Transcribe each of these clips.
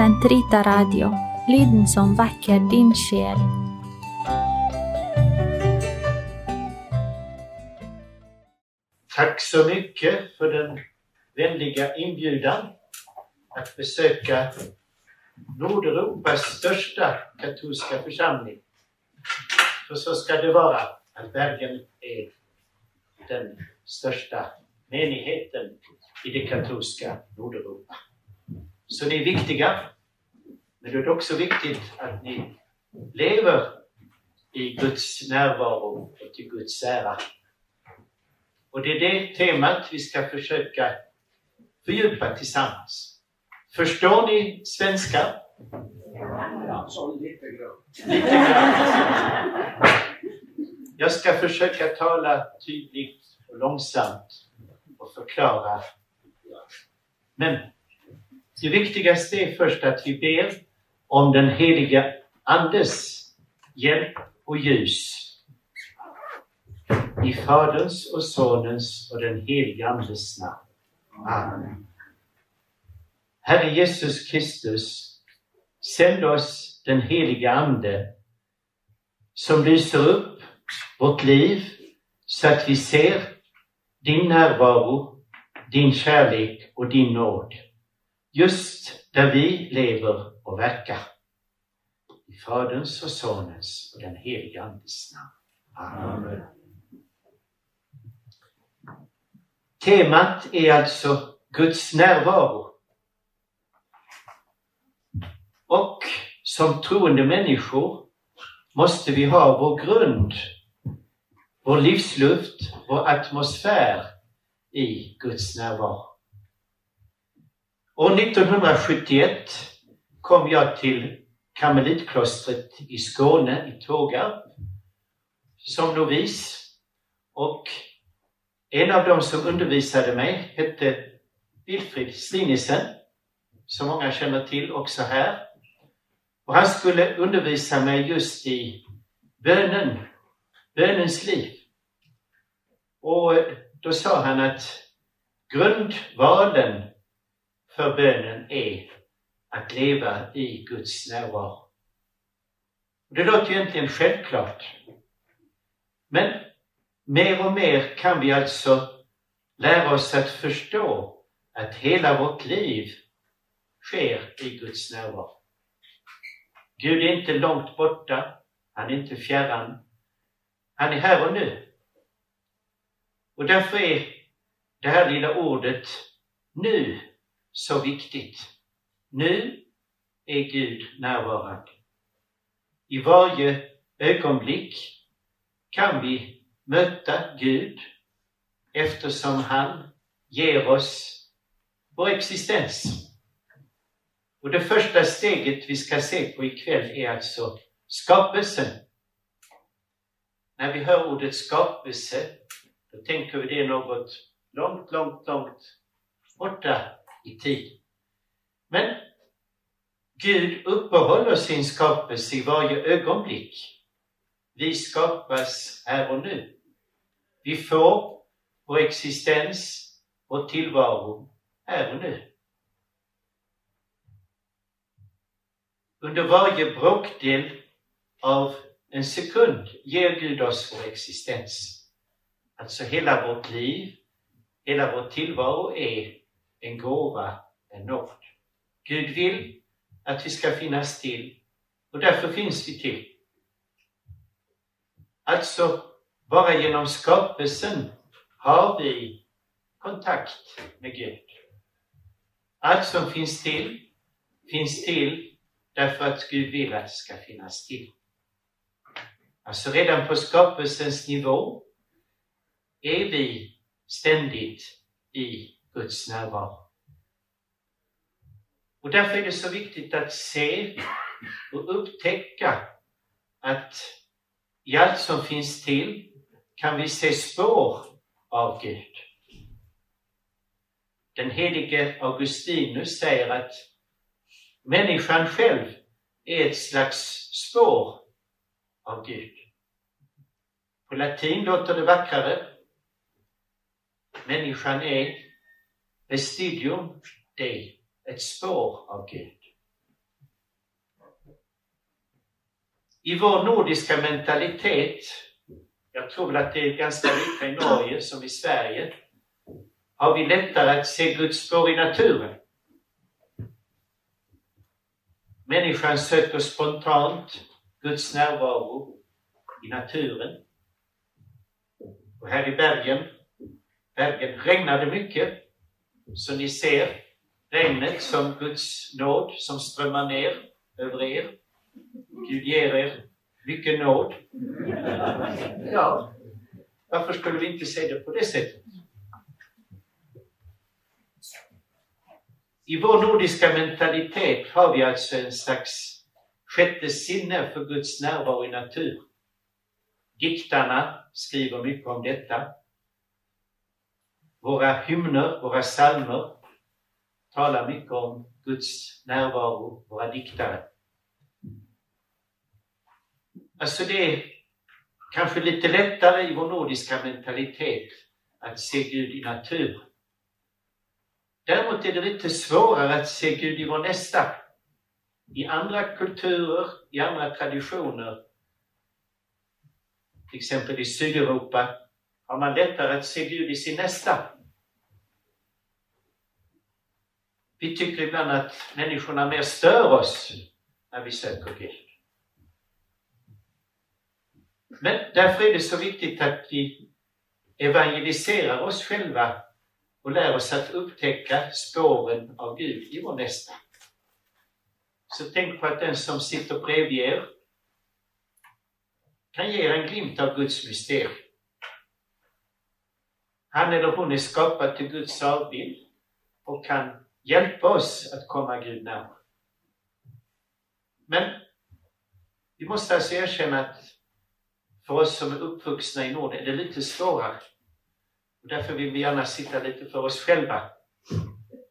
Sentrita Radio, lyden som väcker din själ. Tack så mycket för den vänliga inbjudan att besöka Nordeuropas största katolska församling. För så ska det vara, att Bergen är den största menigheten i det katolska Nordeuropa. Så ni är viktiga, men det är också viktigt att ni lever i Guds närvaro och till Guds ära. Och det är det temat vi ska försöka fördjupa tillsammans. Förstår ni svenska? Ja, lite grann. Lite grann. Jag ska försöka tala tydligt och långsamt och förklara. Men det viktigaste är först att vi ber om den heliga Andes hjälp och ljus i Faderns och Sonens och den helige Andes namn. Amen. Herre Jesus Kristus, sänd oss den heliga Ande som lyser upp vårt liv så att vi ser din närvaro, din kärlek och din nåd just där vi lever och verkar. I Faderns och Sonens och den helige Andes namn. Amen. Temat är alltså Guds närvaro. Och som troende människor måste vi ha vår grund, vår livsluft, vår atmosfär i Guds närvaro. År 1971 kom jag till Karmelitklostret i Skåne, i Tågarp, som novis. Och en av dem som undervisade mig hette Wilfrid Slinisen, som många känner till också här. Och han skulle undervisa mig just i bönen, bönens liv. Och då sa han att grundvalen för bönen är att leva i Guds närvaro. Det låter ju egentligen självklart. Men mer och mer kan vi alltså lära oss att förstå att hela vårt liv sker i Guds närvaro. Gud är inte långt borta, han är inte fjärran. Han är här och nu. Och därför är det här lilla ordet nu så viktigt. Nu är Gud närvarande. I varje ögonblick kan vi möta Gud eftersom han ger oss vår existens. Och det första steget vi ska se på ikväll är alltså skapelsen. När vi hör ordet skapelse, då tänker vi det är något långt, långt, långt borta i tid. Men Gud uppehåller sin skapelse i varje ögonblick. Vi skapas här och nu. Vi får vår existens, vår tillvaro här och nu. Under varje bråkdel av en sekund ger Gud oss vår existens. Alltså hela vårt liv, hela vår tillvaro är en gåva, en nåd. Gud vill att vi ska finnas till och därför finns vi till. Alltså, bara genom skapelsen har vi kontakt med Gud. Allt som finns till, finns till därför att Gud vill att det ska finnas till. Alltså redan på skapelsens nivå är vi ständigt i Guds närvaro. Och därför är det så viktigt att se och upptäcka att i allt som finns till kan vi se spår av Gud. Den helige Augustinus säger att människan själv är ett slags spår av Gud. På latin låter det vackrare. Människan är Vestigium dig, ett spår av Gud. I vår nordiska mentalitet, jag tror väl att det är ganska lika i Norge som i Sverige, har vi lättare att se Guds spår i naturen. Människan söker spontant Guds närvaro i naturen. Och här i Bergen, Bergen regnade mycket så ni ser regnet som Guds nåd som strömmar ner över er. Gud ger er mycket nåd. Ja, varför skulle vi inte se det på det sättet? I vår nordiska mentalitet har vi alltså en slags sjätte sinne för Guds närvaro i natur. Diktarna skriver mycket om detta. Våra hymner, våra psalmer talar mycket om Guds närvaro, våra diktare. Alltså det är kanske lite lättare i vår nordiska mentalitet att se Gud i natur. Däremot är det lite svårare att se Gud i vår nästa. I andra kulturer, i andra traditioner, till exempel i Sydeuropa, har man lättare att se Gud i sin nästa. Vi tycker ibland att människorna mer stör oss när vi söker Gud. Men därför är det så viktigt att vi evangeliserar oss själva och lär oss att upptäcka spåren av Gud i vår nästa. Så tänk på att den som sitter bredvid er kan ge er en glimt av Guds mysterium. Han eller hon är skapad till Guds avbild och kan hjälpa oss att komma Gud närmare. Men vi måste alltså erkänna att för oss som är uppvuxna i Norden är det lite svårare. Och därför vill vi gärna sitta lite för oss själva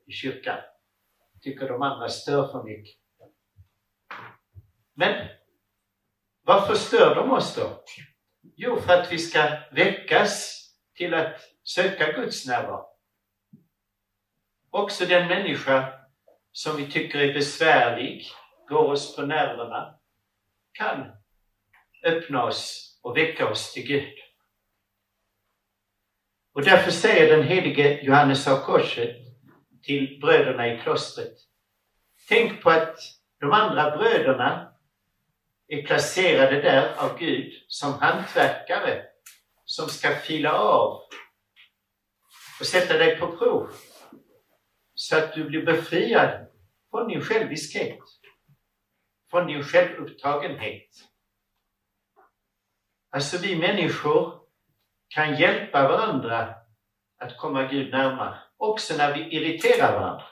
i kyrkan. Tycker de andra stör för mycket. Men varför stör de oss då? Jo, för att vi ska väckas till att söka Guds närvaro. Också den människa som vi tycker är besvärlig, går oss på nerverna, kan öppna oss och väcka oss till Gud. Och därför säger den helige Johannes av Korset till bröderna i klostret. Tänk på att de andra bröderna är placerade där av Gud som hantverkare som ska fila av och sätta dig på prov så att du blir befriad från din själviskhet, från din självupptagenhet. Alltså vi människor kan hjälpa varandra att komma Gud närmare, också när vi irriterar varandra.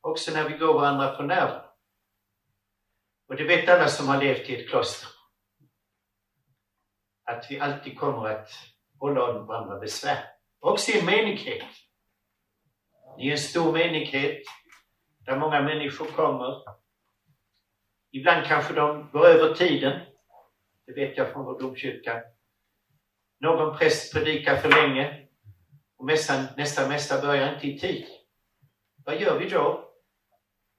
Också när vi går varandra på nära. Och det vet alla som har levt i ett kloster. Att vi alltid kommer att hålla varandra besvär. Också i en menighet. I en stor menighet där många människor kommer. Ibland kanske de går över tiden det vet jag från vår domkyrka. Någon präst predikar för länge och mässan, nästa mässa börjar inte i tid. Vad gör vi då?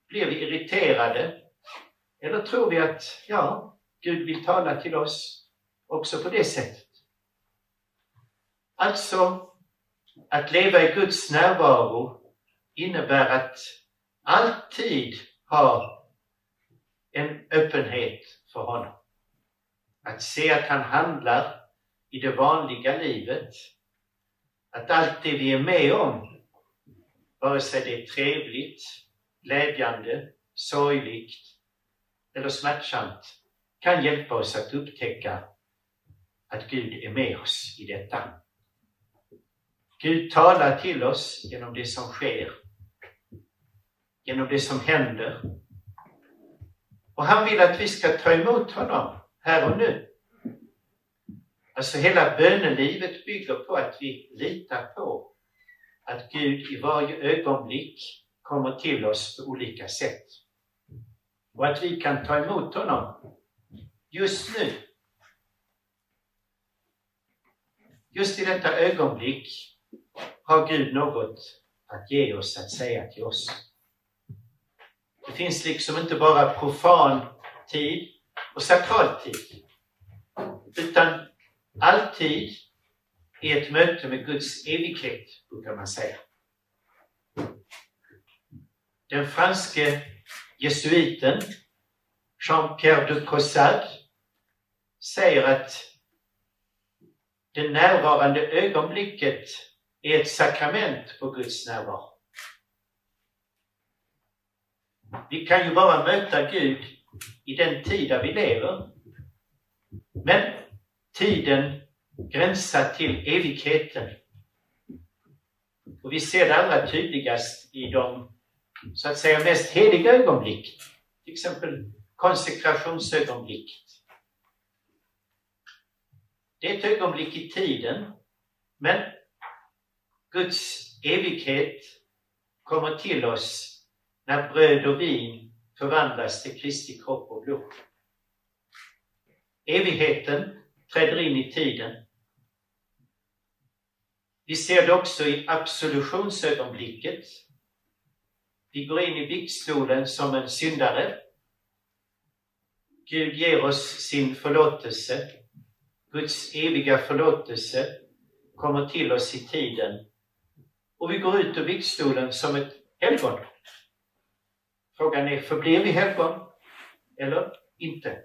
Blir vi irriterade? Eller tror vi att, ja, Gud vill tala till oss också på det sättet? Alltså, att leva i Guds närvaro innebär att alltid ha en öppenhet för honom. Att se att han handlar i det vanliga livet. Att allt det vi är med om, vare sig det är trevligt, glädjande, sorgligt eller smärtsamt, kan hjälpa oss att upptäcka att Gud är med oss i detta. Gud talar till oss genom det som sker, genom det som händer. Och han vill att vi ska ta emot honom här och nu. Alltså hela bönelivet bygger på att vi litar på att Gud i varje ögonblick kommer till oss på olika sätt. Och att vi kan ta emot honom just nu. Just i detta ögonblick har Gud något att ge oss, att säga till oss. Det finns liksom inte bara profan tid och sakraltid. Utan alltid i ett möte med Guds evighet, brukar man säga. Den franske jesuiten Jean-Pierre de Caussade säger att det närvarande ögonblicket är ett sakrament på Guds närvaro. Vi kan ju bara möta Gud i den tid där vi lever. Men tiden gränsar till evigheten. Och vi ser det allra tydligast i de så att säga mest heliga ögonblick. Till exempel konsekrationsögonblicket. Det är ett ögonblick i tiden, men Guds evighet kommer till oss när bröd och vin förvandlas till Kristi kropp och blod. Evigheten träder in i tiden. Vi ser det också i absolutionsögonblicket. Vi går in i viktstolen som en syndare. Gud ger oss sin förlåtelse. Guds eviga förlåtelse kommer till oss i tiden. Och vi går ut ur vikstolen som ett helgon. Frågan är, förblir vi helgon eller inte?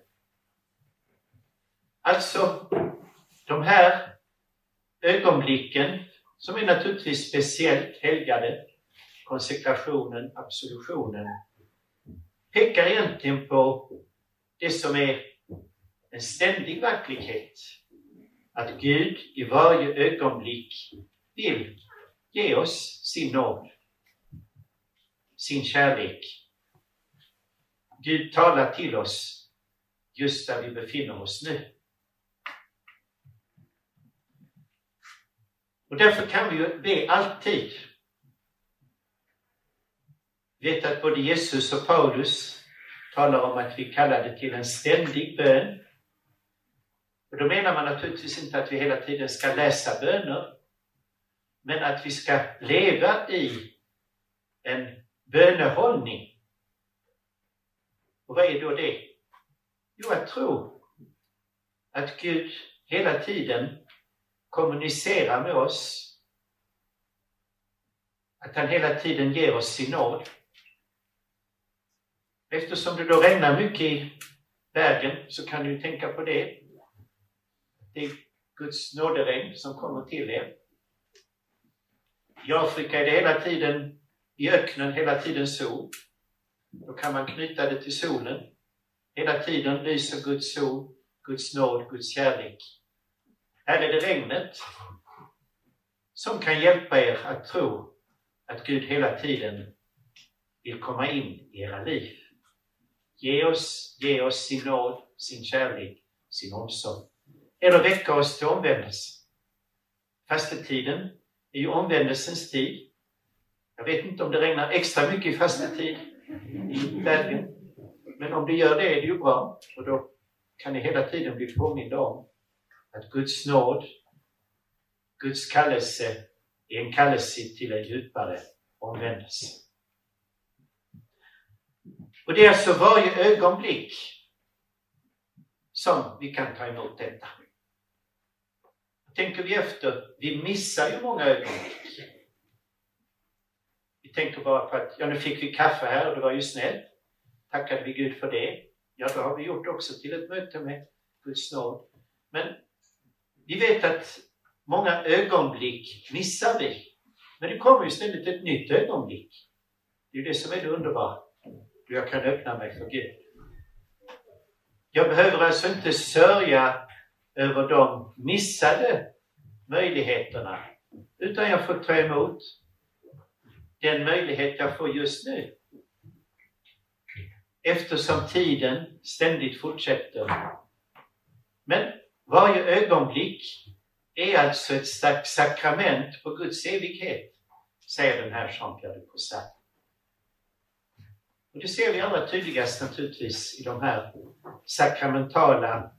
Alltså, de här ögonblicken, som är naturligtvis speciellt helgade, konsekrationen, absolutionen, pekar egentligen på det som är en ständig verklighet. Att Gud i varje ögonblick vill ge oss sin nåd, sin kärlek, Gud talar till oss just där vi befinner oss nu. Och därför kan vi ju be alltid. Vi vet att både Jesus och Paulus talar om att vi kallar det till en ständig bön. Och då menar man naturligtvis inte att vi hela tiden ska läsa böner, men att vi ska leva i en bönehållning och vad är då det? Jo, att tro att Gud hela tiden kommunicerar med oss. Att han hela tiden ger oss sin nåd. Eftersom det då regnar mycket i världen så kan du tänka på det. Det är Guds nåderegn som kommer till er. I Afrika är det hela tiden, i öknen, hela tiden sol. Då kan man knyta det till solen. Hela tiden lyser Guds sol, Guds nåd, Guds kärlek. Här är det regnet som kan hjälpa er att tro att Gud hela tiden vill komma in i era liv. Ge oss, ge oss sin nåd, sin kärlek, sin omsorg. Eller väcka oss till omvändelse. Fastetiden är ju omvändelsens tid. Jag vet inte om det regnar extra mycket i fastetid i bergen. Men om det gör det är det ju bra, och då kan ni hela tiden bli påminda om att Guds nåd, Guds kallelse är en kallelse till en djupare omvändelse. Och det är alltså varje ögonblick som vi kan ta emot detta. Tänker vi efter, vi missar ju många ögonblick Vi tänker bara på att ja, nu fick vi kaffe här och det var ju snällt. Tackade vi Gud för det. Ja, då har vi gjort också till ett möte med Guds nåd. Men vi vet att många ögonblick missar vi. Men det kommer ju ständigt ett nytt ögonblick. Det är ju det som är det underbara. Jag kan öppna mig för Gud. Jag behöver alltså inte sörja över de missade möjligheterna, utan jag får ta emot den möjlighet jag får just nu. Eftersom tiden ständigt fortsätter. Men varje ögonblick är alltså ett sakrament på Guds evighet, säger den här Jean-Pierre de Caussade. Och det ser vi allra tydligast naturligtvis i de här sakramentala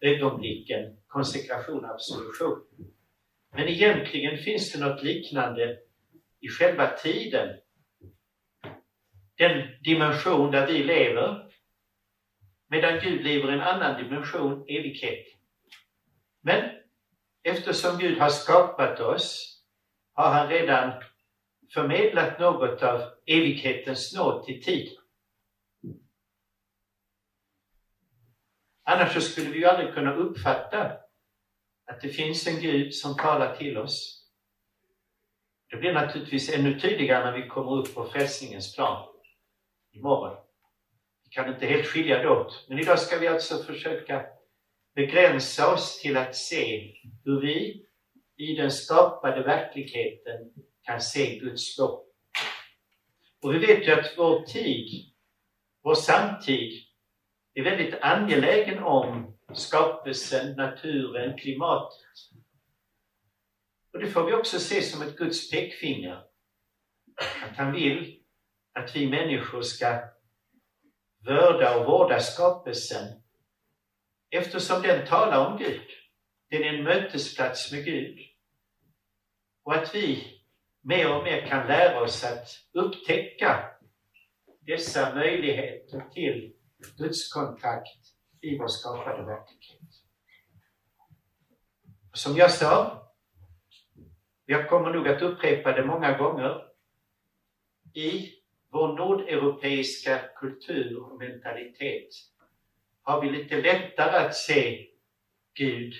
ögonblicken, konsekration absolution. Men egentligen finns det något liknande i själva tiden. Den dimension där vi lever. medan Gud lever i en annan dimension, evighet. Men eftersom Gud har skapat oss har han redan förmedlat något av evighetens nåd till tid. Annars så skulle vi ju aldrig kunna uppfatta att det finns en Gud som talar till oss. Det blir naturligtvis ännu tydligare när vi kommer upp på frälsningens plan imorgon. Vi kan inte helt skilja det åt. Men idag ska vi alltså försöka begränsa oss till att se hur vi i den skapade verkligheten kan se Guds lov. Och vi vet ju att vår tid, vår samtid, är väldigt angelägen om skapelsen, naturen, klimatet. Och det får vi också se som ett Guds pekfinger. Att han vill att vi människor ska vörda och vårda skapelsen eftersom den talar om Gud. Den är en mötesplats med Gud. Och att vi mer och mer kan lära oss att upptäcka dessa möjligheter till gudskontakt i vår skapade verklighet. Som jag sa, jag kommer nog att upprepa det många gånger, i vår nordeuropeiska kultur och mentalitet har vi lite lättare att se Gud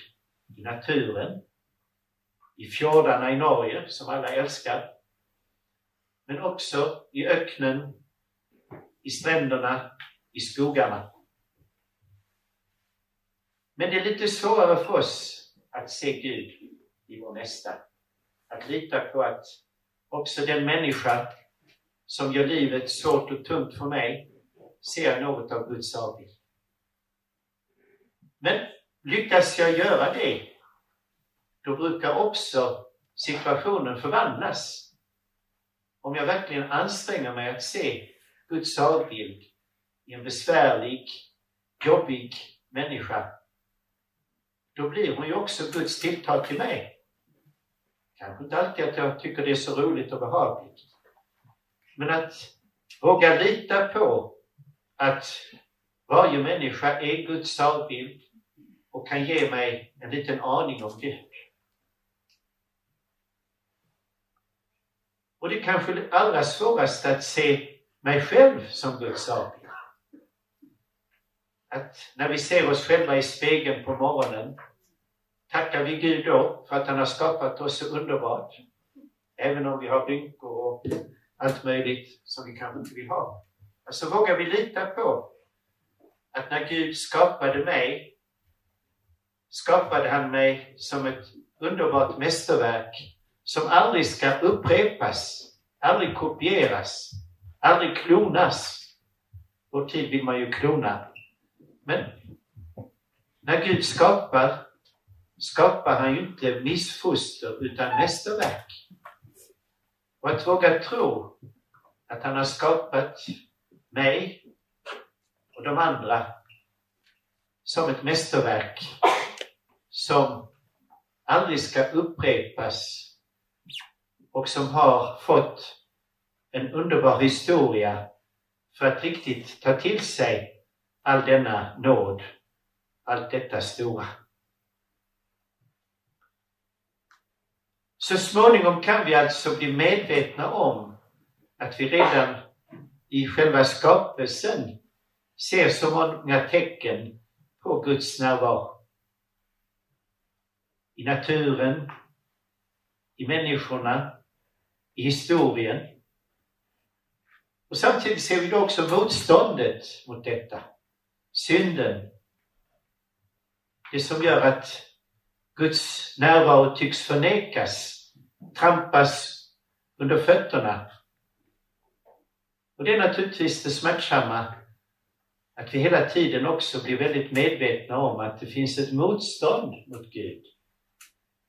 i naturen, i fjordarna i Norge, som alla älskar, men också i öknen, i stränderna, i skogarna. Men det är lite svårare för oss att se Gud i vår nästa. Att lita på att också den människa som gör livet svårt och tungt för mig ser något av Guds avbild. Men lyckas jag göra det, då brukar också situationen förvandlas. Om jag verkligen anstränger mig att se Guds avbild i en besvärlig, jobbig människa, då blir hon ju också Guds tilltal till mig. Kanske inte alltid att jag tycker det är så roligt och behagligt. Men att våga lita på att varje människa är Guds avbild och kan ge mig en liten aning om Gud. Och det är kanske allra svåraste att se mig själv som Guds avbild. Att när vi ser oss själva i spegeln på morgonen tackar vi Gud då för att han har skapat oss så underbart. Även om vi har rynkor och allt möjligt som vi kanske inte vill ha. Alltså vågar vi lita på att när Gud skapade mig skapade han mig som ett underbart mästerverk som aldrig ska upprepas, aldrig kopieras, aldrig klonas. Vår tid vill man ju klona. Men när Gud skapar, skapar han ju inte missfoster utan mästerverk. Och att våga tro att han har skapat mig och de andra som ett mästerverk som aldrig ska upprepas och som har fått en underbar historia för att riktigt ta till sig all denna nåd, allt detta stora. Så småningom kan vi alltså bli medvetna om att vi redan i själva skapelsen ser så många tecken på Guds närvaro i naturen, i människorna, i historien. Och samtidigt ser vi då också motståndet mot detta. Synden. Det som gör att Guds närvaro tycks förnekas, trampas under fötterna. Och det är naturligtvis det smärtsamma att vi hela tiden också blir väldigt medvetna om att det finns ett motstånd mot Gud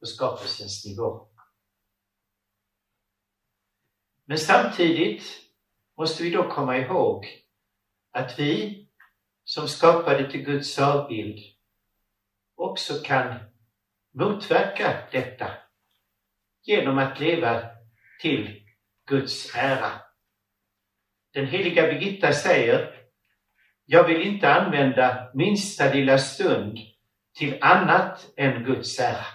på skapelsens nivå. Men samtidigt måste vi då komma ihåg att vi som skapade till Guds avbild också kan motverka detta genom att leva till Guds ära. Den heliga Birgitta säger jag vill inte använda minsta lilla stund till annat än Guds ära.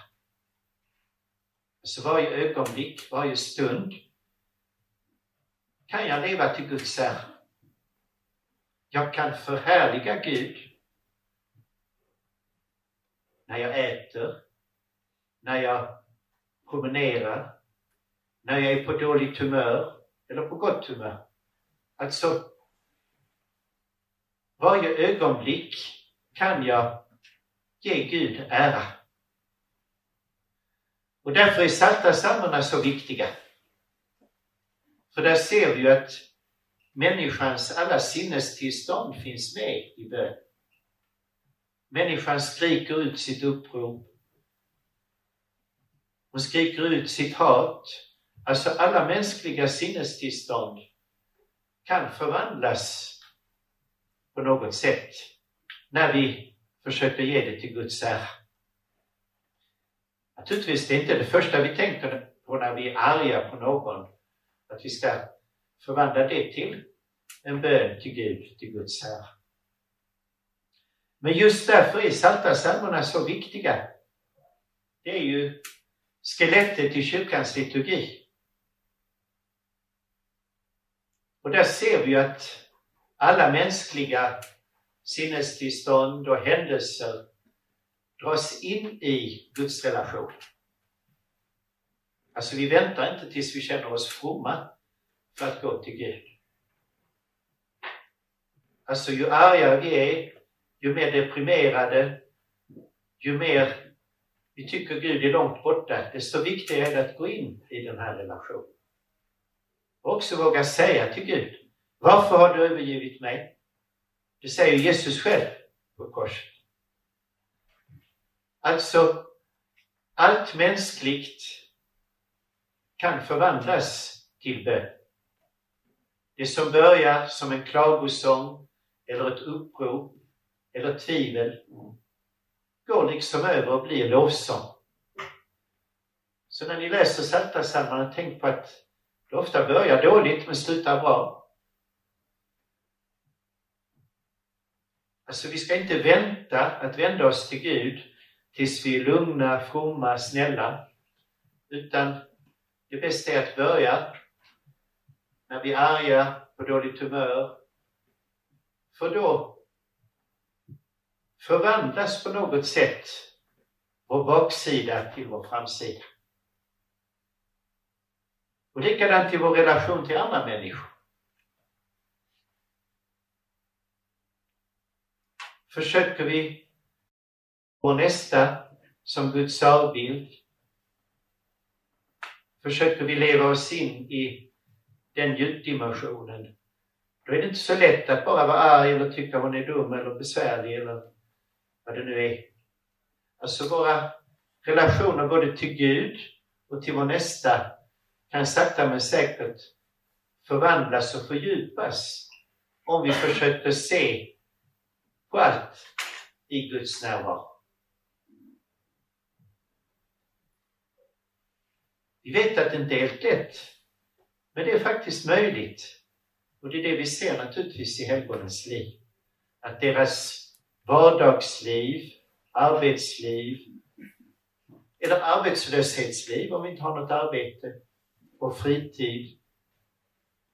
Så varje ögonblick, varje stund kan jag leva till Guds ära. Jag kan förhärliga Gud när jag äter, när jag promenerar, när jag är på dåligt humör eller på gott humör. Alltså, varje ögonblick kan jag ge Gud ära. Och därför är Psaltarpsalmerna så viktiga. För där ser vi ju att människans alla sinnestillstånd finns med i bön. Människan skriker ut sitt upprop. Hon skriker ut sitt hat. Alltså alla mänskliga sinnestillstånd kan förvandlas på något sätt när vi försöker ge det till Guds ära. Naturligtvis, det är inte det första vi tänker på när vi är arga på någon, att vi ska förvandla det till en bön till Gud, till Guds Herre. Men just därför är Psaltarpsalmerna så viktiga. Det är ju skelettet i kyrkans liturgi. Och där ser vi att alla mänskliga sinnestillstånd och händelser dras in i Guds relation. Alltså vi väntar inte tills vi känner oss fromma för att gå till Gud. Alltså ju argare vi är, ju mer deprimerade, ju mer vi tycker Gud är långt borta, desto viktigare är det att gå in i den här relationen. Och också våga säga till Gud, varför har du övergivit mig? Det säger Jesus själv på korset. Alltså, allt mänskligt kan förvandlas till bön. Det som börjar som en klagosång eller ett upprop eller tvivel går liksom över och blir lovsång. Så när ni läser Psaltarpsalmerna, tänk på att det ofta börjar dåligt men slutar bra. Alltså vi ska inte vänta att vända oss till Gud tills vi är lugna, fromma, snälla. Utan det bästa är att börja när vi är arga, på dåligt humör. För då förvandlas på något sätt vår baksida till vår framsida. Och likadant i vår relation till andra människor. Försöker vi vår nästa som Guds avbild? Försöker vi leva oss in i den djupdimensionen. Då är det inte så lätt att bara vara arg eller tycka hon är dum eller besvärlig eller vad det nu är. Alltså våra relationer både till Gud och till vår nästa kan sakta men säkert förvandlas och fördjupas om vi försöker se på allt i Guds närvaro. Vi vet att det inte är helt lätt, men det är faktiskt möjligt. Och det är det vi ser naturligtvis i helgonens liv. Att deras vardagsliv, arbetsliv eller arbetslöshetsliv om vi inte har något arbete och fritid.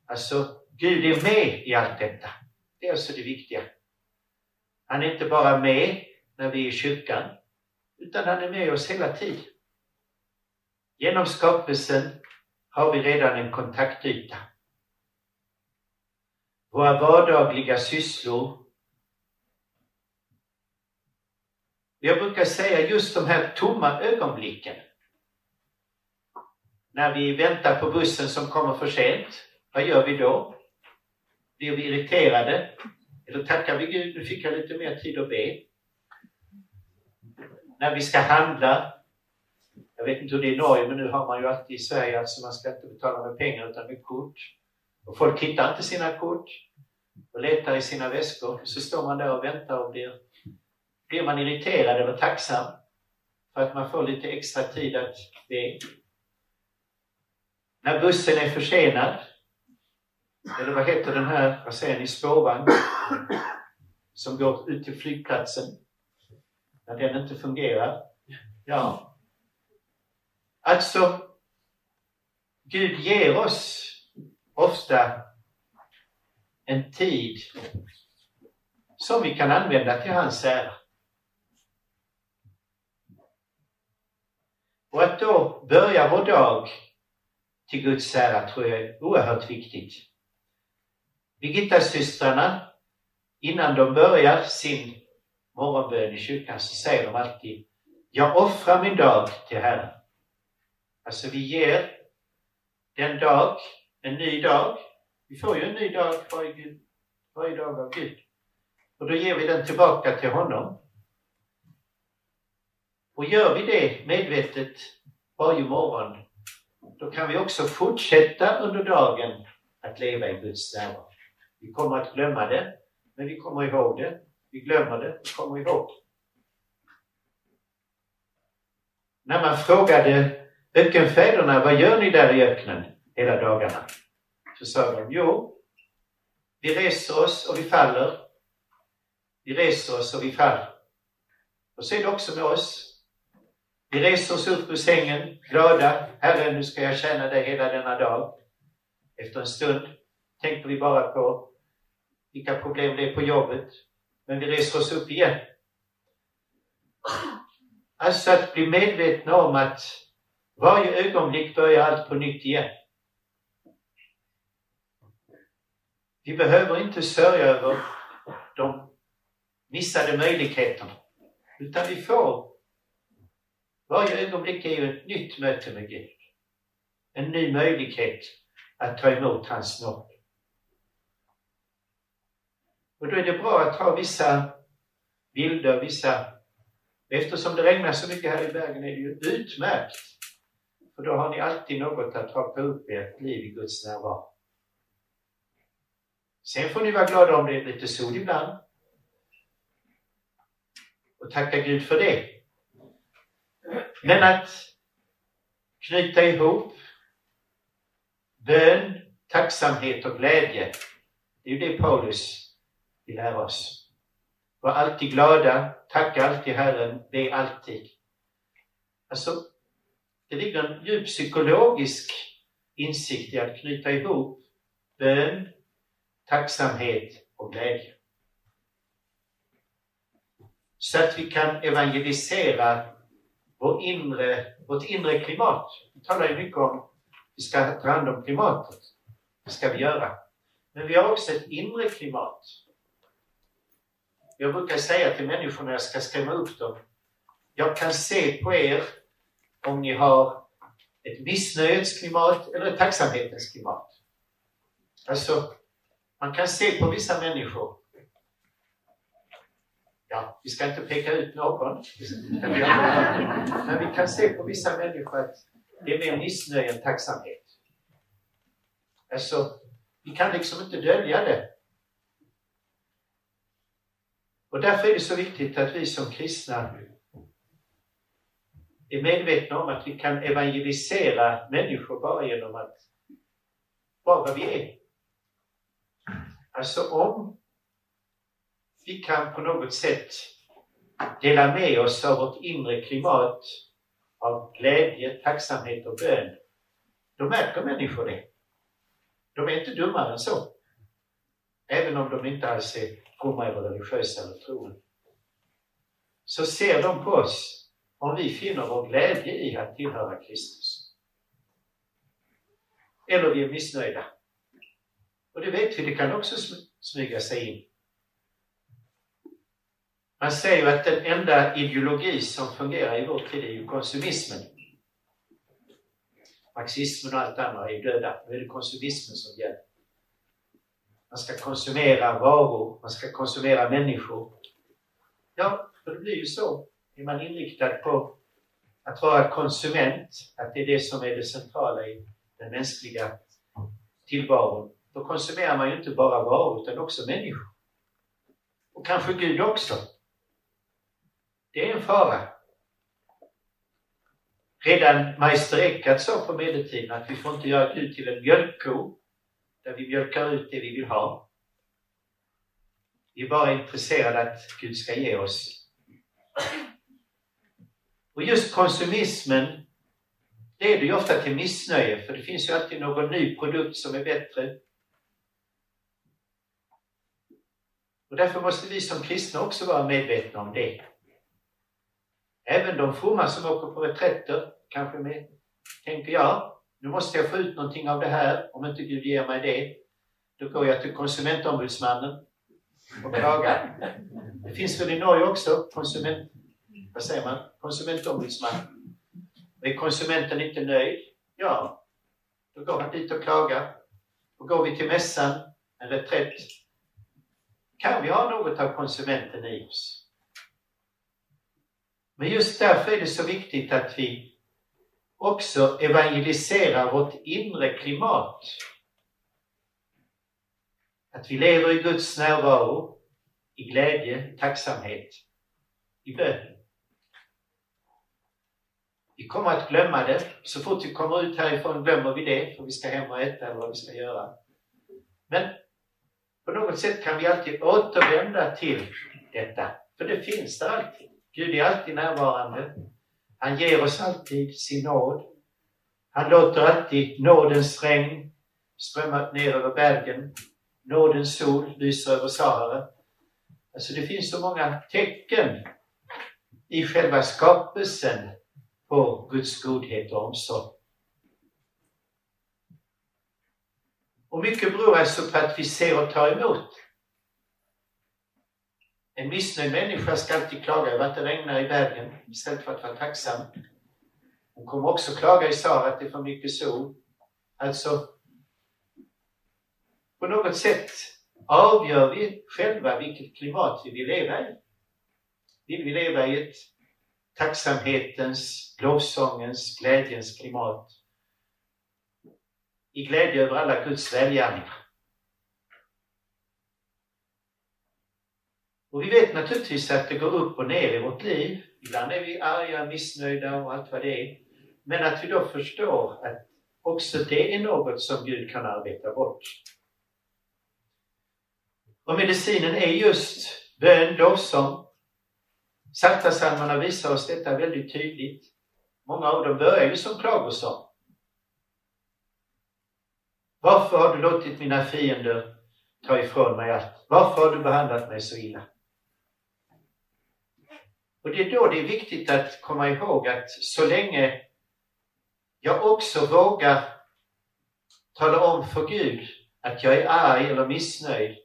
Alltså, Gud är med i allt detta. Det är alltså det viktiga. Han är inte bara med när vi är i kyrkan, utan han är med oss hela tiden. Genom skapelsen har vi redan en kontaktyta. Våra vardagliga sysslor. Jag brukar säga just de här tomma ögonblicken. När vi väntar på bussen som kommer för sent, vad gör vi då? Blir vi irriterade? Eller tackar vi Gud, nu fick jag lite mer tid att be. När vi ska handla, jag vet inte hur det är i Norge, men nu har man ju alltid i Sverige, alltså man ska inte betala med pengar utan med kort. Och folk hittar inte sina kort och letar i sina väskor. Så står man där och väntar och blir, blir man irriterad eller tacksam för att man får lite extra tid att be. När bussen är försenad, eller vad heter den här, vad säger ni, spårvagn? som går ut till flygplatsen när den inte fungerar. Ja. Alltså, Gud ger oss ofta en tid som vi kan använda till hans ära. Och att då börja vår dag till Guds ära tror jag är oerhört viktigt. Birgitta-systrarna, innan de börjar sin morgonbön i kyrkan så säger de alltid Jag offrar min dag till Herren. Alltså vi ger den dag, en ny dag. Vi får ju en ny dag varje, varje dag av Gud. Och då ger vi den tillbaka till honom. Och gör vi det medvetet varje morgon, då kan vi också fortsätta under dagen att leva i Guds närvaro. Vi kommer att glömma det, men vi kommer ihåg det. Vi glömmer det, vi kommer ihåg. När man frågade ökenfäderna, vad gör ni där i öknen hela dagarna? Så sa de, jo, vi reser oss och vi faller. Vi reser oss och vi faller. Och så är det också med oss. Vi reser oss upp ur sängen, glada. Herre, nu ska jag tjäna dig hela denna dag. Efter en stund tänker vi bara på vilka problem det är på jobbet. Men vi reser oss upp igen. Alltså att bli medvetna om att varje ögonblick börjar allt på nytt igen. Vi behöver inte sörja över de missade möjligheterna. Utan vi får varje ögonblick är ju ett nytt möte med Gud. En ny möjlighet att ta emot hans nåd. Och då är det bra att ha vissa bilder, vissa... Eftersom det regnar så mycket här i bergen är det ju utmärkt. För då har ni alltid något att haka upp ert liv i Guds närvaro. Sen får ni vara glada om det är lite sol ibland. Och tacka Gud för det. Men att knyta ihop bön, tacksamhet och glädje, det är ju det Paulus vill lära oss. Var alltid glada, tacka alltid Herren, be alltid. Alltså, det ligger en djup psykologisk insikt i att knyta ihop bön, tacksamhet och glädje. Så att vi kan evangelisera vår inre, vårt inre klimat. Vi talar ju mycket om att vi ska ta hand om klimatet. Det ska vi göra. Men vi har också ett inre klimat. Jag brukar säga till människor när jag ska skrämma upp dem. Jag kan se på er om ni har ett missnöjets klimat eller ett tacksamhetens klimat. Alltså, man kan se på vissa människor ja, vi ska inte peka ut någon, men vi kan se på vissa människor att det är mer missnöje än tacksamhet. Alltså, vi kan liksom inte dölja det. Och därför är det så viktigt att vi som kristna är medvetna om att vi kan evangelisera människor bara genom att vara vad vi är. Alltså om vi kan på något sätt dela med oss av vårt inre klimat av glädje, tacksamhet och bön, då märker människor det. De är inte dummare än så. Även om de inte alls är fromma eller religiösa eller troende. Så ser de på oss om vi finner vår glädje i att tillhöra Kristus. Eller vi är missnöjda. Och det vet vi, det kan också smyga sig in. Man säger ju att den enda ideologi som fungerar i vår tid är ju konsumismen. Marxismen och allt annat är ju döda. Nu är det konsumismen som gäller. Man ska konsumera varor, man ska konsumera människor. Ja, för det blir ju så. Är man inriktad på att vara konsument, att det är det som är det centrala i den mänskliga tillvaron, då konsumerar man ju inte bara varor utan också människor. Och kanske Gud också. Det är en fara. Redan Meister Eckhart sa på medeltiden att vi får inte göra Gud till en mjölkko där vi mjölkar ut det vi vill ha. Vi är bara intresserade att Gud ska ge oss. Och just konsumismen leder ju ofta till missnöje, för det finns ju alltid någon ny produkt som är bättre. Och därför måste vi som kristna också vara medvetna om det. Även de fromma som åker på reträtter, kanske med, tänker jag, nu måste jag få ut någonting av det här, om inte Gud ger mig det. Då går jag till konsumentombudsmannen och klagar. Det finns väl i Norge också, konsument, vad säger man, konsumentombudsman. Är konsumenten inte nöjd? Ja, då går han dit och klagar. Och går vi till mässan, en reträtt, kan vi ha något av konsumenten i oss. Men just därför är det så viktigt att vi också evangeliserar vårt inre klimat. Att vi lever i Guds närvaro, i glädje, tacksamhet, i bön. Vi kommer att glömma det. Så fort vi kommer ut härifrån glömmer vi det, för vi ska hem och äta eller vad vi ska göra. Men på något sätt kan vi alltid återvända till detta, för det finns där alltid. Gud är alltid närvarande. Han ger oss alltid sin nåd. Han låter alltid nådens regn strömma ner över bergen. Nådens sol lyser över Sahara. Alltså det finns så många tecken i själva skapelsen på Guds godhet och omsorg. Och mycket beror alltså på att vi ser och tar emot. En missnöjd människa ska alltid klaga över att det regnar i bergen istället för att vara tacksam. Hon kommer också klaga i Sara att det är för mycket sol. Alltså, på något sätt avgör vi själva vilket klimat vi vill leva i. Vill vi leva i ett tacksamhetens, lovsångens, glädjens klimat? I glädje över alla Guds välgärningar. Och vi vet naturligtvis att det går upp och ner i vårt liv. Ibland är vi arga, missnöjda och allt vad det är. Men att vi då förstår att också det är något som Gud kan arbeta bort. Och medicinen är just bön, lovsång. Psaltarpsalmerna visar oss detta väldigt tydligt. Många av dem börjar ju som klagosång. Varför har du låtit mina fiender ta ifrån mig allt? Varför har du behandlat mig så illa? Och det är då det är viktigt att komma ihåg att så länge jag också vågar tala om för Gud att jag är arg eller missnöjd,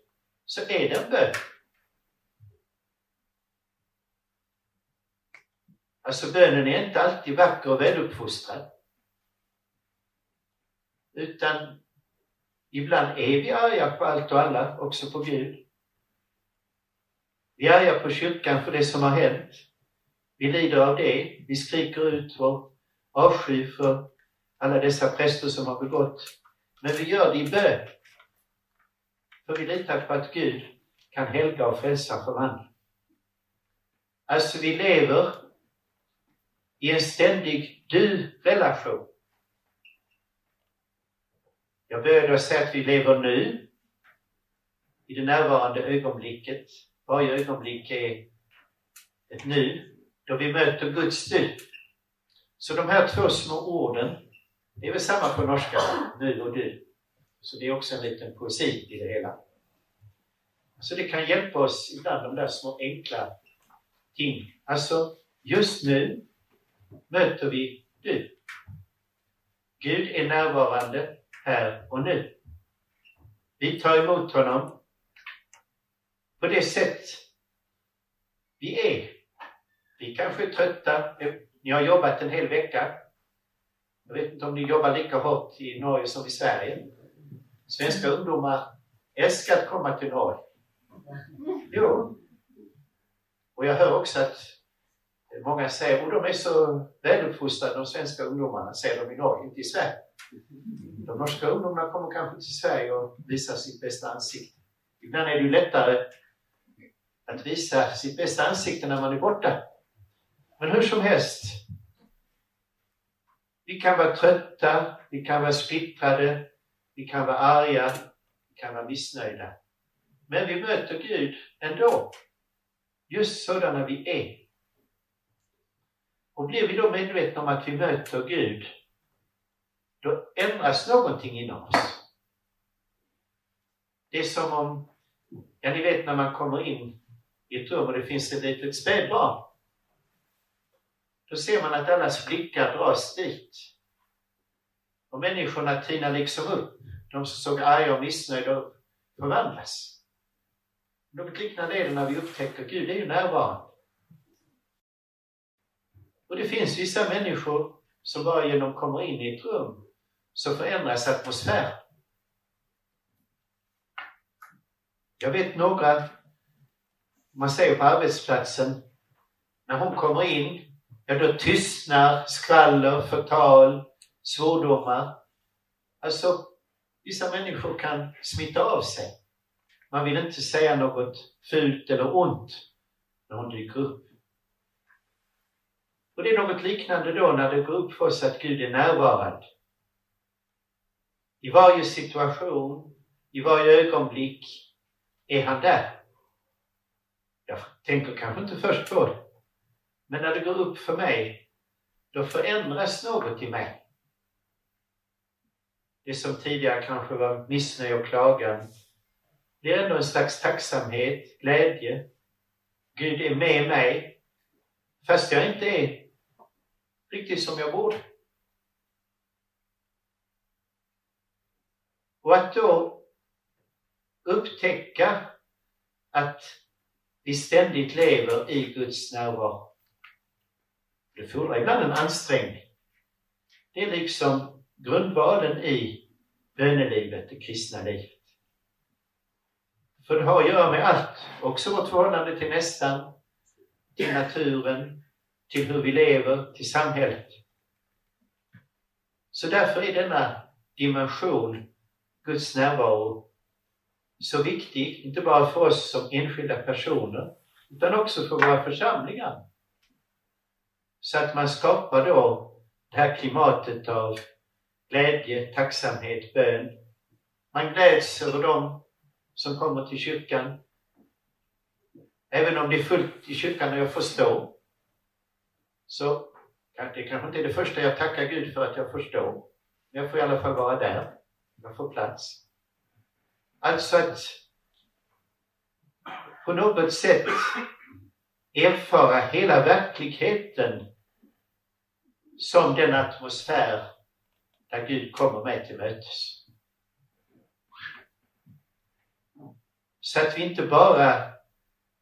så är det en bön. Alltså bönen är inte alltid vacker och väluppfostrad. Utan ibland är vi arga på allt och alla, också på Gud. Vi är arga på kyrkan för det som har hänt. Vi lider av det. Vi skriker ut vår avsky för alla dessa präster som har begått. Men vi gör det i bön. För vi litar på att Gud kan helga och frälsa förvandla. Alltså vi lever i en ständig du-relation. Jag började säga att vi lever nu, i det närvarande ögonblicket. Varje ögonblick är ett nu då vi möter Guds du. Så de här två små orden, det är väl samma på norska, nu och du. Så det är också en liten poesi i det hela. Så det kan hjälpa oss ibland, de där små enkla ting. Alltså, just nu möter vi du. Gud är närvarande här och nu. Vi tar emot honom på det sätt vi är vi kanske är trötta. Ni har jobbat en hel vecka. Jag vet inte om ni jobbar lika hårt i Norge som i Sverige. Svenska ungdomar älskar att komma till Norge. Jo. Och jag hör också att många säger, och de är så väluppfostrade de svenska ungdomarna, säger de i Norge, inte i Sverige. De norska ungdomarna kommer kanske till Sverige och visar sitt bästa ansikte. Ibland är det ju lättare att visa sitt bästa ansikte när man är borta. Men hur som helst, vi kan vara trötta, vi kan vara splittrade, vi kan vara arga, vi kan vara missnöjda. Men vi möter Gud ändå. Just sådana vi är. Och blir vi då medvetna om att vi möter Gud, då ändras någonting inom oss. Det är som om, ja ni vet när man kommer in i ett rum och det finns ett litet spädbarn. Då ser man att allas blickar dras dit. Och människorna tinar liksom upp. De som såg arga och missnöjda förvandlas. Något liknande är det när vi upptäcker Gud är ju närvarande. Och det finns vissa människor som bara genom att komma in i ett rum så förändras atmosfären. Jag vet några, man säger på arbetsplatsen, när hon kommer in, ja då tystnar skvaller, förtal, svordomar. Alltså, vissa människor kan smitta av sig. Man vill inte säga något fult eller ont när hon dyker upp. Och det är något liknande då när det går upp för oss att Gud är närvarande. I varje situation, i varje ögonblick är han där. Jag tänker kanske inte först på det. Men när det går upp för mig, då förändras något i mig. Det som tidigare kanske var missnöje och klagan blir ändå en slags tacksamhet, glädje. Gud är med mig, fast jag inte är riktigt som jag borde. Och att då upptäcka att vi ständigt lever i Guds närvaro. Det fordrar ibland en ansträngning. Det är liksom grundvalen i bönelivet, det kristna livet. För det har att göra med allt, också vårt förhållande till nästan, till naturen, till hur vi lever, till samhället. Så därför är denna dimension, Guds närvaro, så viktig, inte bara för oss som enskilda personer, utan också för våra församlingar. Så att man skapar då det här klimatet av glädje, tacksamhet, bön. Man gläds över dem som kommer till kyrkan. Även om det är fullt i kyrkan och jag förstår, så det kanske inte är det första jag tackar Gud för att jag får stå. Men jag får i alla fall vara där. Jag får plats. Alltså att på något sätt erfara hela verkligheten som den atmosfär där Gud kommer mig till mötes. Så att vi inte bara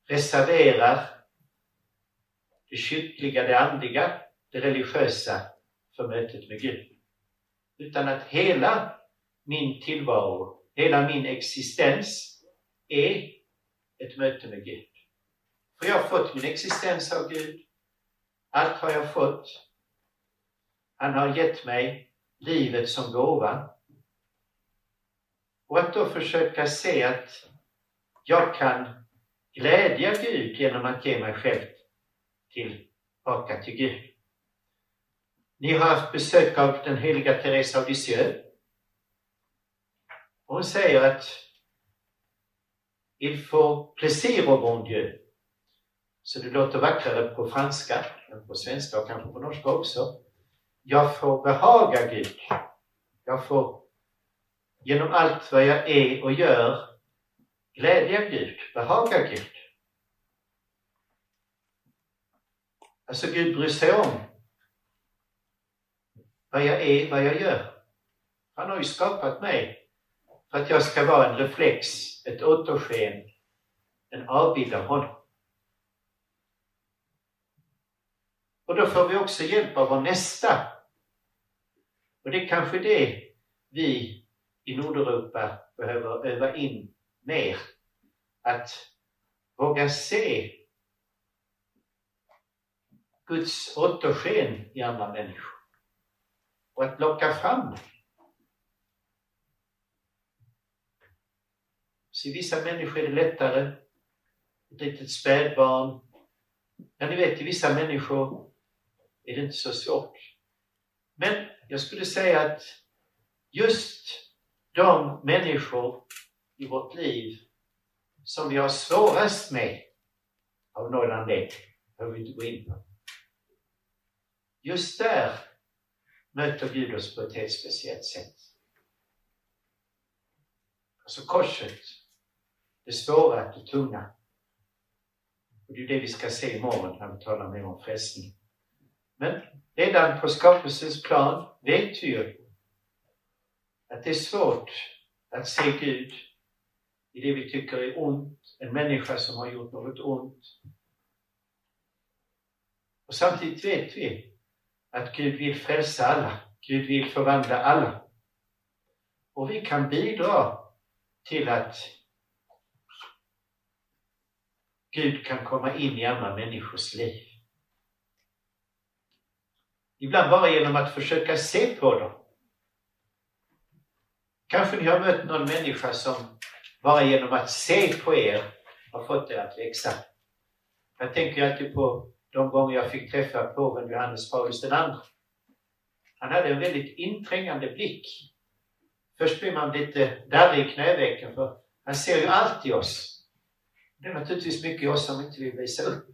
reserverar det kyrkliga, det andliga, det religiösa för mötet med Gud. Utan att hela min tillvaro Hela min existens är ett möte med Gud. För jag har fått min existens av Gud. Allt har jag fått. Han har gett mig livet som gåva. Och att då försöka se att jag kan glädja Gud genom att ge mig själv tillbaka till Gud. Ni har haft besök av den heliga Teresa av Lisieux. Hon säger att Il faut plaisir au bon Dieu. Så det låter vackrare på franska än på svenska och kanske på norska också. Jag får behaga Gud. Jag får genom allt vad jag är och gör glädja Gud, behaga Gud. Alltså Gud bryr sig om vad jag är, vad jag gör. Han har ju skapat mig för att jag ska vara en reflex, ett återsken, en avbild av honom. Och då får vi också hjälp av vår nästa. Och det är kanske det vi i Nordeuropa behöver öva in mer. Att våga se Guds återsken i andra människor. Och att locka fram det. Så i vissa människor är det lättare. Ett litet spädbarn. Ja, ni vet, i vissa människor är det inte så svårt. Men jag skulle säga att just de människor i vårt liv som vi har svårast med av någon anledning, behöver vi inte gå in på. Just där möter Gud oss på ett helt speciellt sätt. Alltså korset, det svåra, det tunga. Och det är det vi ska se imorgon när vi talar mer om frälsning. Men redan på skapelsens plan vet vi ju att det är svårt att se Gud i det vi tycker är ont, en människa som har gjort något ont. Och samtidigt vet vi att Gud vill frälsa alla. Gud vill förvandla alla. Och vi kan bidra till att Gud kan komma in i andra människors liv. Ibland bara genom att försöka se på dem. Kanske ni har mött någon människa som bara genom att se på er har fått er att växa. Jag tänker alltid på de gånger jag fick träffa påven Johannes Paulus II. Han hade en väldigt inträngande blick. Först blir man lite darrig i knävecken för han ser ju allt i oss. Det är naturligtvis mycket i oss som inte vill visa upp.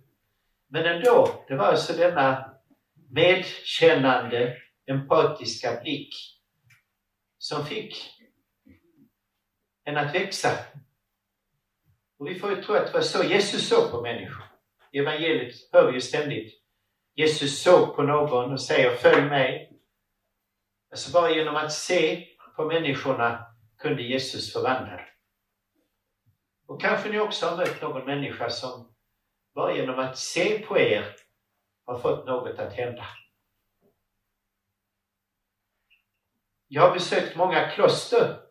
Men ändå, det var alltså denna medkännande, empatiska blick som fick en att växa. Och vi får ju tro att det var så Jesus såg på människor. I evangeliet hör vi ju ständigt Jesus såg på någon och säger följ mig. Alltså bara genom att se på människorna kunde Jesus förvandla. Och kanske ni också har mött någon människa som bara genom att se på er har fått något att hända. Jag har besökt många kloster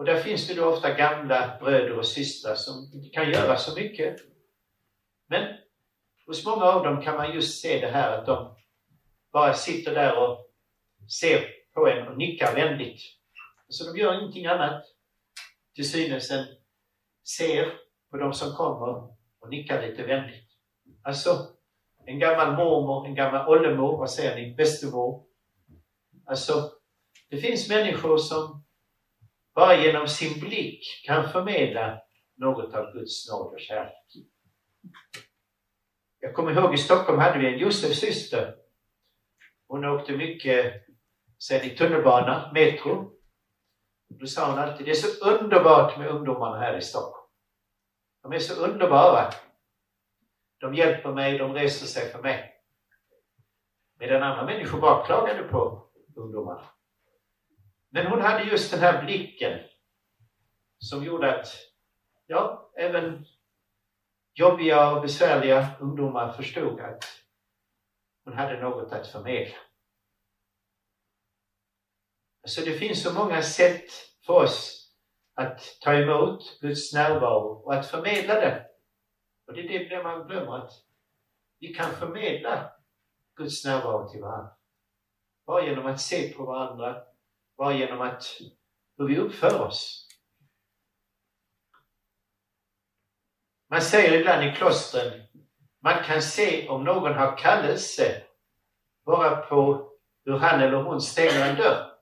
och där finns det då ofta gamla bröder och systrar som inte kan göra så mycket. Men hos många av dem kan man just se det här att de bara sitter där och ser på en och nickar vänligt. Så de gör ingenting annat till synes än ser på de som kommer och nickar lite vänligt. Alltså, en gammal mormor, en gammal oldemor, vad säger ni, Bestemor. Alltså, det finns människor som bara genom sin blick kan förmedla något av Guds nåd och kärlek. Jag kommer ihåg i Stockholm hade vi en Josefs syster. Hon åkte mycket sen i tunnelbana, metro. Då sa hon alltid, det är så underbart med ungdomarna här i Stockholm. De är så underbara. De hjälper mig, de reser sig för mig. Medan andra människor bara klagade på ungdomarna. Men hon hade just den här blicken som gjorde att, ja, även jobbiga och besvärliga ungdomar förstod att hon hade något att förmedla. Så det finns så många sätt för oss att ta emot Guds närvaro och att förmedla den. Och det är det man glömmer, att vi kan förmedla Guds närvaro till varandra. Bara genom att se på varandra, bara genom att hur vi uppför oss. Man säger ibland i klostren, man kan se om någon har kallelse bara på hur han eller hon stänger en dörr.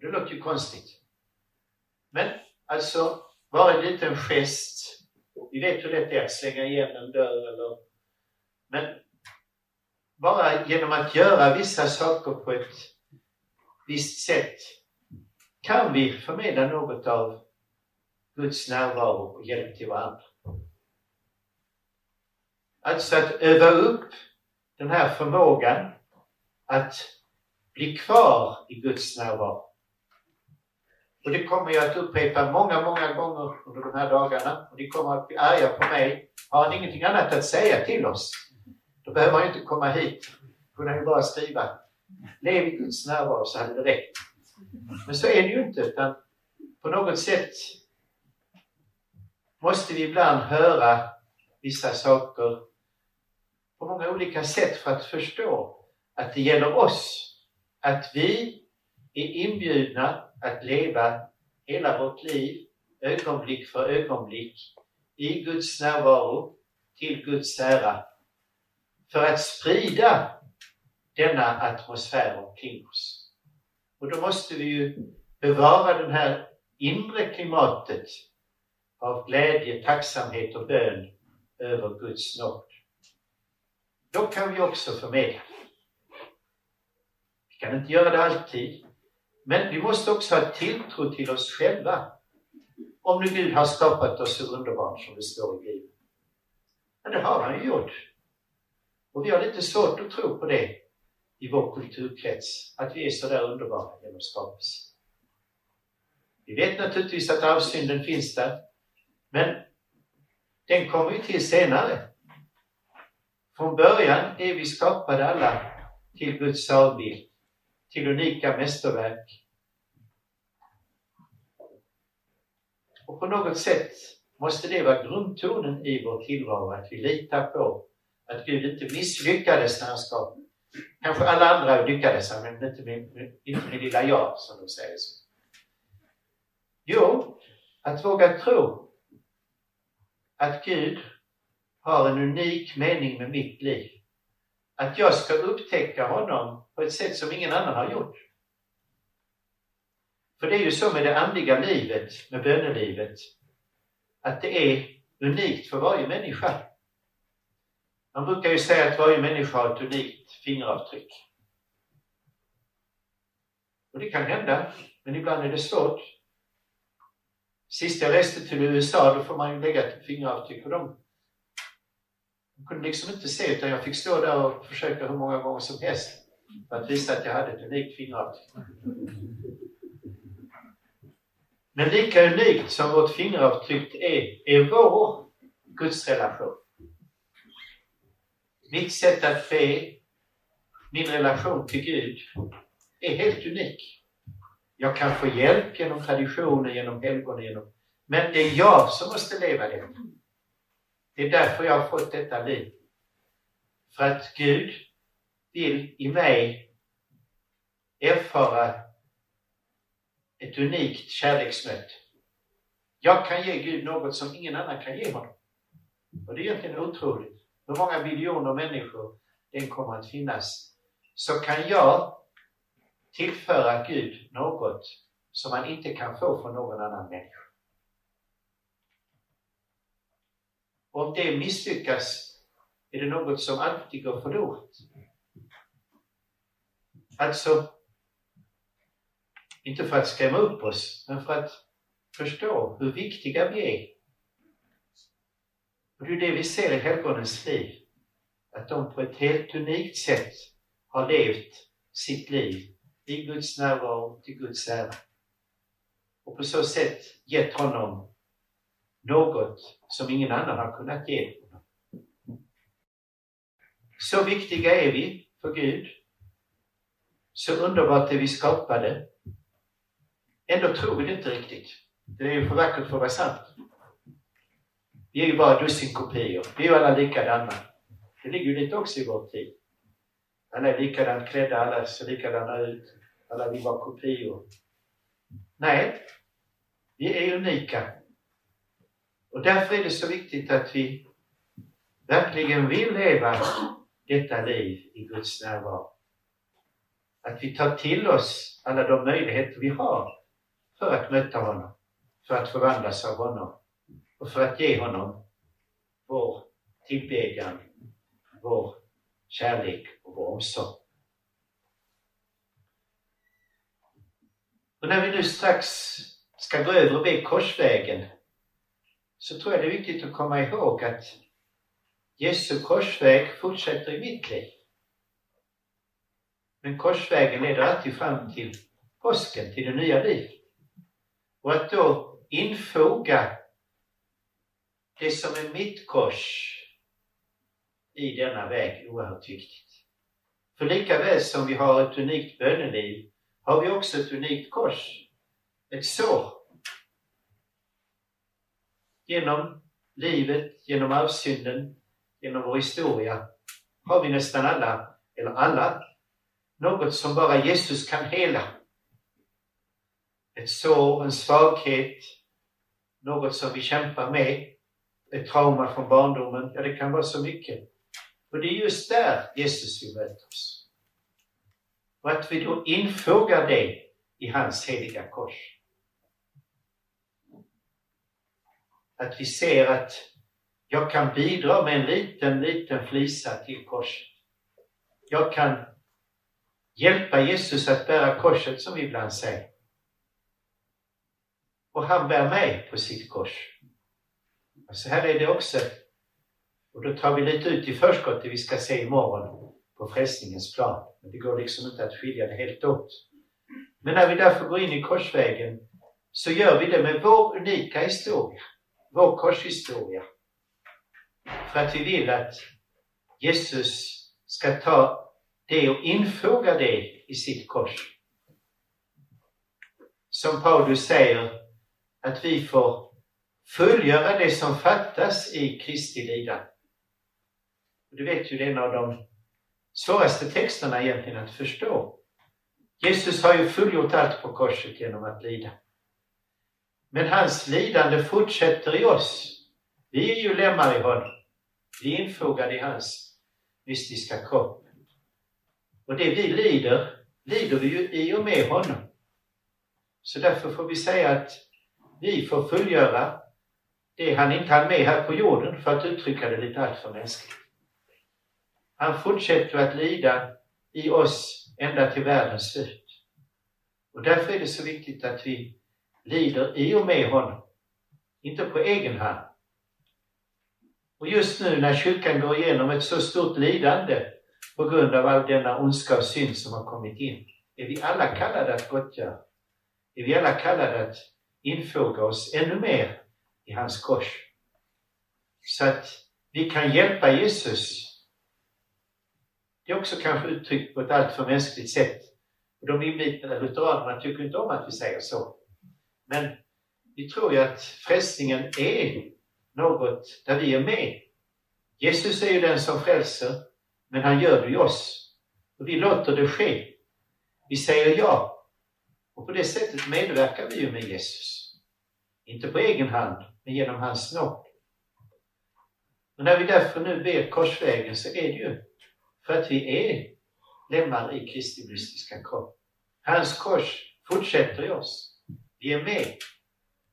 Det låter ju konstigt. Men alltså, bara en liten gest. Vi vet hur lätt det är att slänga igen en dörr eller... Men bara genom att göra vissa saker på ett visst sätt kan vi förmedla något av Guds närvaro och hjälp till varandra. Alltså att öva upp den här förmågan att bli kvar i Guds närvaro. Och det kommer jag att upprepa många, många gånger under de här dagarna. Och ni kommer att bli arga på mig. Har ni ingenting annat att säga till oss, då behöver man inte komma hit. Då kunde ni bara skriva Lev i Guds närvaro så hade det räckt. Men så är det ju inte, utan på något sätt måste vi ibland höra vissa saker på många olika sätt för att förstå att det gäller oss. Att vi är inbjudna att leva hela vårt liv, ögonblick för ögonblick, i Guds närvaro, till Guds ära, för att sprida denna atmosfär omkring oss. Och då måste vi ju bevara det här inre klimatet av glädje, tacksamhet och bön över Guds nåd. Då kan vi också förmedla. Vi kan inte göra det alltid, men vi måste också ha tilltro till oss själva. Om nu Gud har skapat oss så underbart som det står i Bibeln. Men det har han ju gjort. Och vi har lite svårt att tro på det i vår kulturkrets, att vi är så där underbara genom skapelsen. Vi vet naturligtvis att arvsynden finns där, men den kommer ju till senare. Från början är vi skapade alla till Guds avbild, till unika mästerverk. Och på något sätt måste det vara grundtonen i vår tillvaro, att vi litar på att Gud inte misslyckades när han skapade. Kanske alla andra lyckades, men inte min, inte min lilla jag, som de säger. Så. Jo, att våga tro att Gud har en unik mening med mitt liv. Att jag ska upptäcka honom på ett sätt som ingen annan har gjort. För det är ju så med det andliga livet, med bönelivet, att det är unikt för varje människa. Man brukar ju säga att varje människa har ett unikt fingeravtryck. Och det kan hända, men ibland är det svårt. Sist jag reste till USA, då får man ju lägga ett fingeravtryck på dem. Jag kunde liksom inte se, utan jag fick stå där och försöka hur många gånger som helst för att visa att jag hade ett unikt fingeravtryck. Men lika unikt som vårt fingeravtryck är, är vår gudsrelation. Mitt sätt att be, min relation till Gud, är helt unik. Jag kan få hjälp genom traditioner, genom helgon, genom... Men det är jag som måste leva det. Det är därför jag har fått detta liv. För att Gud vill i mig erfara ett unikt kärleksmöte. Jag kan ge Gud något som ingen annan kan ge honom. Och det är egentligen otroligt. Hur många biljoner människor den kommer att finnas, så kan jag tillföra Gud något som man inte kan få från någon annan människa. Och om det misslyckas är det något som alltid går förlorat. Alltså, inte för att skrämma upp oss, men för att förstå hur viktiga vi är. Och det är det vi ser i helgonens liv. Att de på ett helt unikt sätt har levt sitt liv i Guds närvaro, till Guds ära. Och på så sätt gett honom något som ingen annan har kunnat ge honom. Så viktiga är vi för Gud. Så underbart är vi skapade. Ändå tror vi det inte riktigt. Det är ju för vackert för att vara sant. Vi är ju bara dussinkopior. Vi är ju alla likadana. Det ligger ju lite också i vår tid. Alla är likadant klädda, alla ser likadana ut. Alla vill vara kopior. Nej, vi är unika. Och därför är det så viktigt att vi verkligen vill leva detta liv i Guds närvaro. Att vi tar till oss alla de möjligheter vi har för att möta honom, för att förvandlas av honom och för att ge honom vår tillbedjan, vår kärlek och vår omsorg. Och när vi nu strax ska gå över och be korsvägen så tror jag det är viktigt att komma ihåg att Jesu korsväg fortsätter i mitt liv. Men korsvägen leder alltid fram till påsken, till det nya livet. Och att då infoga det som är mitt kors i denna väg är oerhört viktigt. För lika väl som vi har ett unikt böneliv har vi också ett unikt kors. Ett sår. Genom livet, genom arvsynden, genom vår historia har vi nästan alla, eller alla, något som bara Jesus kan hela. Ett sår, en svaghet, något som vi kämpar med, ett trauma från barndomen. Ja, det kan vara så mycket. Och det är just där Jesus vill möta oss. Och att vi då infogar det i hans heliga kors. att vi ser att jag kan bidra med en liten, liten flisa till korset. Jag kan hjälpa Jesus att bära korset som vi ibland säger. Och han bär mig på sitt kors. Så här är det också. Och då tar vi lite ut i förskott det vi ska se imorgon på frälsningens plan. Men det går liksom inte att skilja det helt åt. Men när vi därför går in i korsvägen så gör vi det med vår unika historia, vår korshistoria. För att vi vill att Jesus ska ta det och infoga det i sitt kors. Som Paulus säger, att vi får fullgöra det som fattas i Kristi lidande. Du vet ju, det är en av de svåraste texterna egentligen att förstå. Jesus har ju fullgjort allt på korset genom att lida. Men hans lidande fortsätter i oss. Vi är ju lemmar i honom. Vi är infogade i hans mystiska kropp. Och det vi lider, lider vi ju i och med honom. Så därför får vi säga att vi får fullgöra det han inte hann med här på jorden, för att uttrycka det lite alltför mänskligt. Han fortsätter att lida i oss ända till världens slut. Och därför är det så viktigt att vi lider i och med honom, inte på egen hand. Och just nu när kyrkan går igenom ett så stort lidande på grund av all denna ondska och synd som har kommit in, är vi alla kallade att gottgöra. Är vi alla kallade att infoga oss ännu mer i hans kors. Så att vi kan hjälpa Jesus. Det är också kanske uttryckt på ett alltför mänskligt sätt. Och de inbitna lutheranerna tycker inte om att vi säger så. Men vi tror ju att frälsningen är något där vi är med. Jesus är ju den som frälser, men han gör det i oss. Och vi låter det ske. Vi säger ja. Och på det sättet medverkar vi ju med Jesus. Inte på egen hand, genom hans nåd. Och när vi därför nu ber korsvägen så är det ju för att vi är lemmar i Kristi mystiska kropp. Hans kors fortsätter i oss. Vi är med.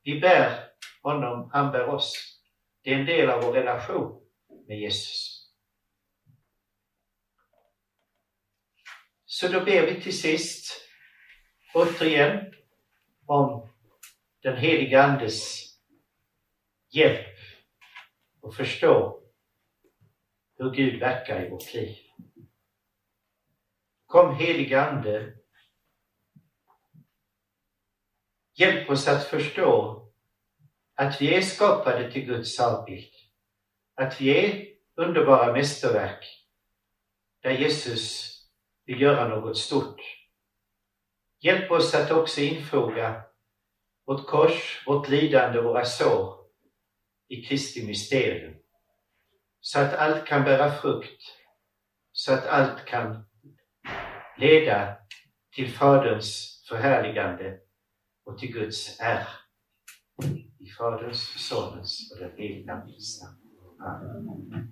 Vi bär honom, han bär oss. Det är en del av vår relation med Jesus. Så då ber vi till sist återigen om den heliga Andes hjälp att förstå hur Gud verkar i vårt liv. Kom helige Ande, hjälp oss att förstå att vi är skapade till Guds avbild. Att vi är underbara mästerverk där Jesus vill göra något stort. Hjälp oss att också infoga vårt kors, vårt lidande, våra sår i Kristi mysterium. Så att allt kan bära frukt, så att allt kan leda till Faderns förhärligande och till Guds ära. I Faderns, Sonens och den helige Andes namn. Amen.